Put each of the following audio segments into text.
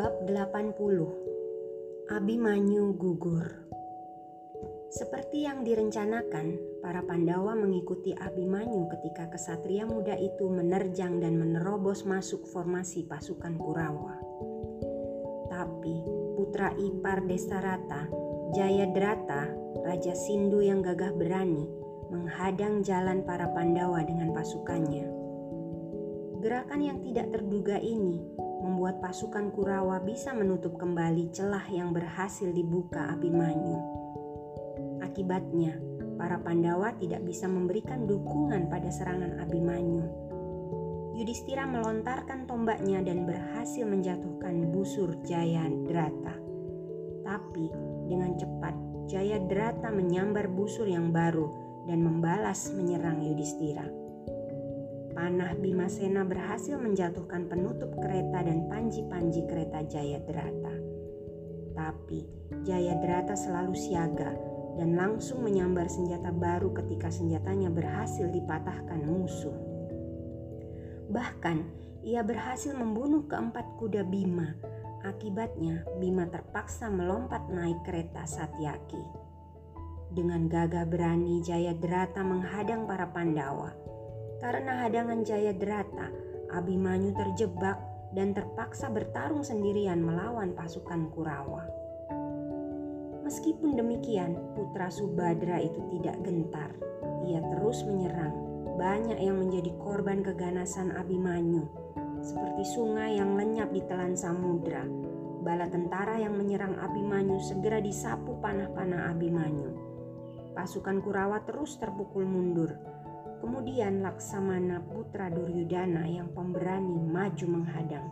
Bab 80 Abimanyu gugur Seperti yang direncanakan, para Pandawa mengikuti Abimanyu ketika kesatria muda itu menerjang dan menerobos masuk formasi pasukan Kurawa. Tapi putra ipar Destarata, Jayadrata, Raja Sindu yang gagah berani, menghadang jalan para Pandawa dengan pasukannya. Gerakan yang tidak terduga ini membuat pasukan Kurawa bisa menutup kembali celah yang berhasil dibuka Abimanyu. Akibatnya, para Pandawa tidak bisa memberikan dukungan pada serangan Abimanyu. Yudhistira melontarkan tombaknya dan berhasil menjatuhkan busur Jayadrata. Tapi dengan cepat Jayadrata menyambar busur yang baru dan membalas menyerang Yudhistira panah Bimasena berhasil menjatuhkan penutup kereta dan panji-panji kereta Jayadrata. Tapi Jayadrata selalu siaga dan langsung menyambar senjata baru ketika senjatanya berhasil dipatahkan musuh. Bahkan ia berhasil membunuh keempat kuda Bima. Akibatnya Bima terpaksa melompat naik kereta Satyaki. Dengan gagah berani Jayadrata menghadang para Pandawa karena hadangan Jayadrata, Abimanyu terjebak dan terpaksa bertarung sendirian melawan pasukan Kurawa. Meskipun demikian, putra Subadra itu tidak gentar. Ia terus menyerang. Banyak yang menjadi korban keganasan Abimanyu, seperti sungai yang lenyap di telan samudra. Bala tentara yang menyerang Abimanyu segera disapu panah-panah Abimanyu. Pasukan Kurawa terus terpukul mundur Kemudian Laksamana putra Duryudana yang pemberani maju menghadang.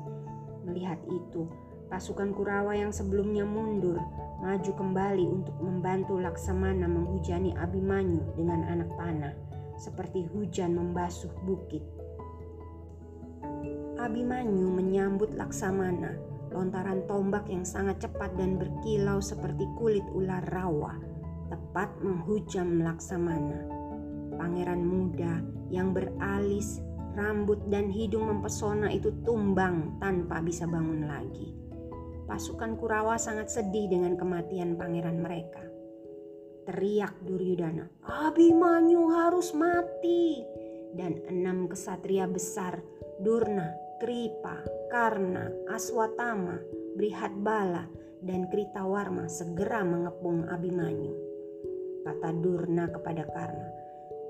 Melihat itu, pasukan Kurawa yang sebelumnya mundur maju kembali untuk membantu Laksamana menghujani Abimanyu dengan anak panah, seperti hujan membasuh bukit. Abimanyu menyambut Laksamana, lontaran tombak yang sangat cepat dan berkilau seperti kulit ular rawa, tepat menghujam Laksamana pangeran muda yang beralis, rambut, dan hidung mempesona itu tumbang tanpa bisa bangun lagi. Pasukan Kurawa sangat sedih dengan kematian pangeran mereka. Teriak Duryudana, Abimanyu harus mati. Dan enam kesatria besar, Durna, Kripa, Karna, Aswatama, Brihatbala, dan Kritawarma segera mengepung Abimanyu. Kata Durna kepada Karna,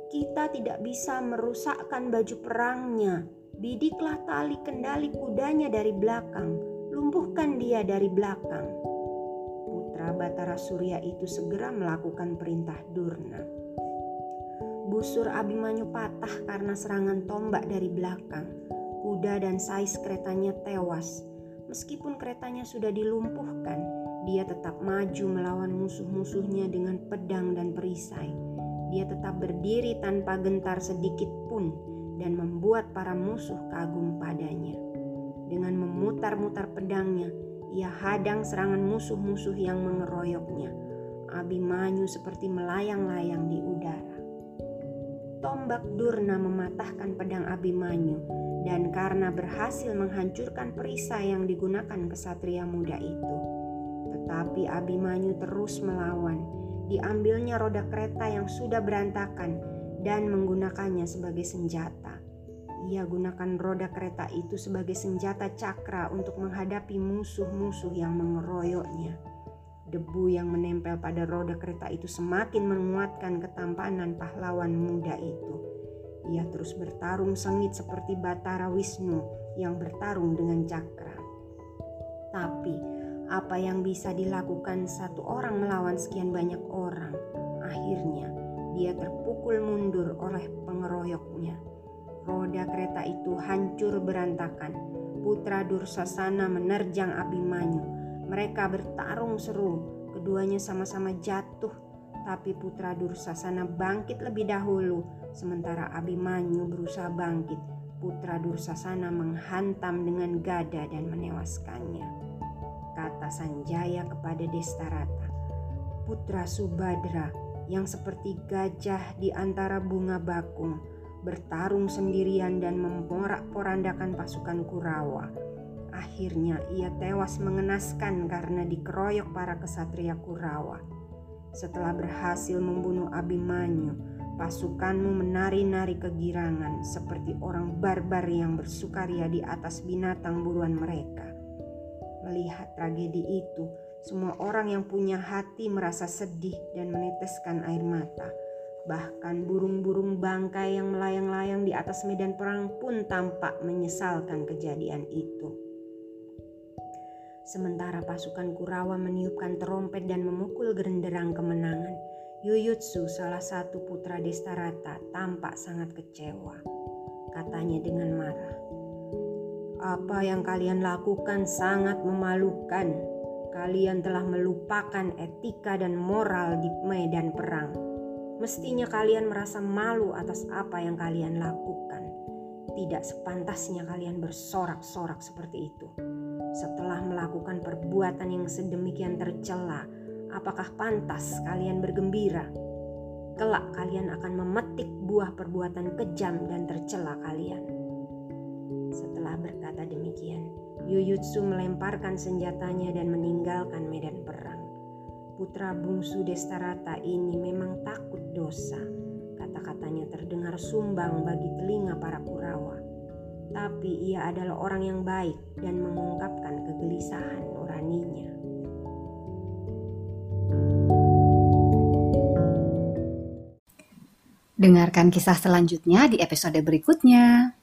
kita tidak bisa merusakkan baju perangnya. Bidiklah tali kendali kudanya dari belakang, lumpuhkan dia dari belakang. Putra Batara Surya itu segera melakukan perintah Durna. Busur Abimanyu patah karena serangan tombak dari belakang. Kuda dan sais keretanya tewas. Meskipun keretanya sudah dilumpuhkan, dia tetap maju melawan musuh-musuhnya dengan pedang dan perisai dia tetap berdiri tanpa gentar sedikit pun dan membuat para musuh kagum padanya. Dengan memutar-mutar pedangnya, ia hadang serangan musuh-musuh yang mengeroyoknya. Abimanyu seperti melayang-layang di udara. Tombak Durna mematahkan pedang Abimanyu dan karena berhasil menghancurkan perisai yang digunakan kesatria muda itu. Tetapi Abimanyu terus melawan diambilnya roda kereta yang sudah berantakan dan menggunakannya sebagai senjata. Ia gunakan roda kereta itu sebagai senjata cakra untuk menghadapi musuh-musuh yang mengeroyoknya. Debu yang menempel pada roda kereta itu semakin menguatkan ketampanan pahlawan muda itu. Ia terus bertarung sengit seperti Batara Wisnu yang bertarung dengan cakra. Tapi apa yang bisa dilakukan satu orang melawan sekian banyak orang? Akhirnya dia terpukul mundur oleh pengeroyoknya. Roda kereta itu hancur berantakan. Putra Dursasana menerjang Abimanyu. Mereka bertarung seru. Keduanya sama-sama jatuh, tapi Putra Dursasana bangkit lebih dahulu, sementara Abimanyu berusaha bangkit. Putra Dursasana menghantam dengan gada dan menewaskannya. Kata Sanjaya kepada Destarata, Putra Subadra yang seperti gajah di antara bunga bakung, bertarung sendirian dan memporak-porandakan pasukan Kurawa. Akhirnya ia tewas mengenaskan karena dikeroyok para kesatria Kurawa. Setelah berhasil membunuh Abimanyu, pasukanmu menari-nari kegirangan seperti orang barbar yang bersukaria di atas binatang buruan mereka. Melihat tragedi itu, semua orang yang punya hati merasa sedih dan meneteskan air mata Bahkan burung-burung bangkai yang melayang-layang di atas medan perang pun tampak menyesalkan kejadian itu. Sementara pasukan Kurawa meniupkan terompet dan memukul gerenderang kemenangan, Yuyutsu, salah satu putra Destarata, tampak sangat kecewa. Katanya dengan marah, "Apa yang kalian lakukan sangat memalukan. Kalian telah melupakan etika dan moral di medan perang." Mestinya kalian merasa malu atas apa yang kalian lakukan. Tidak sepantasnya kalian bersorak-sorak seperti itu. Setelah melakukan perbuatan yang sedemikian tercela, apakah pantas kalian bergembira? Kelak kalian akan memetik buah perbuatan kejam dan tercela kalian. Setelah berkata demikian, Yuyutsu melemparkan senjatanya dan meninggalkan medan perang. Putra bungsu Destarata ini memang takut dosa. Kata-katanya terdengar sumbang bagi telinga para Kurawa. Tapi ia adalah orang yang baik dan mengungkapkan kegelisahan nuraninya. Dengarkan kisah selanjutnya di episode berikutnya.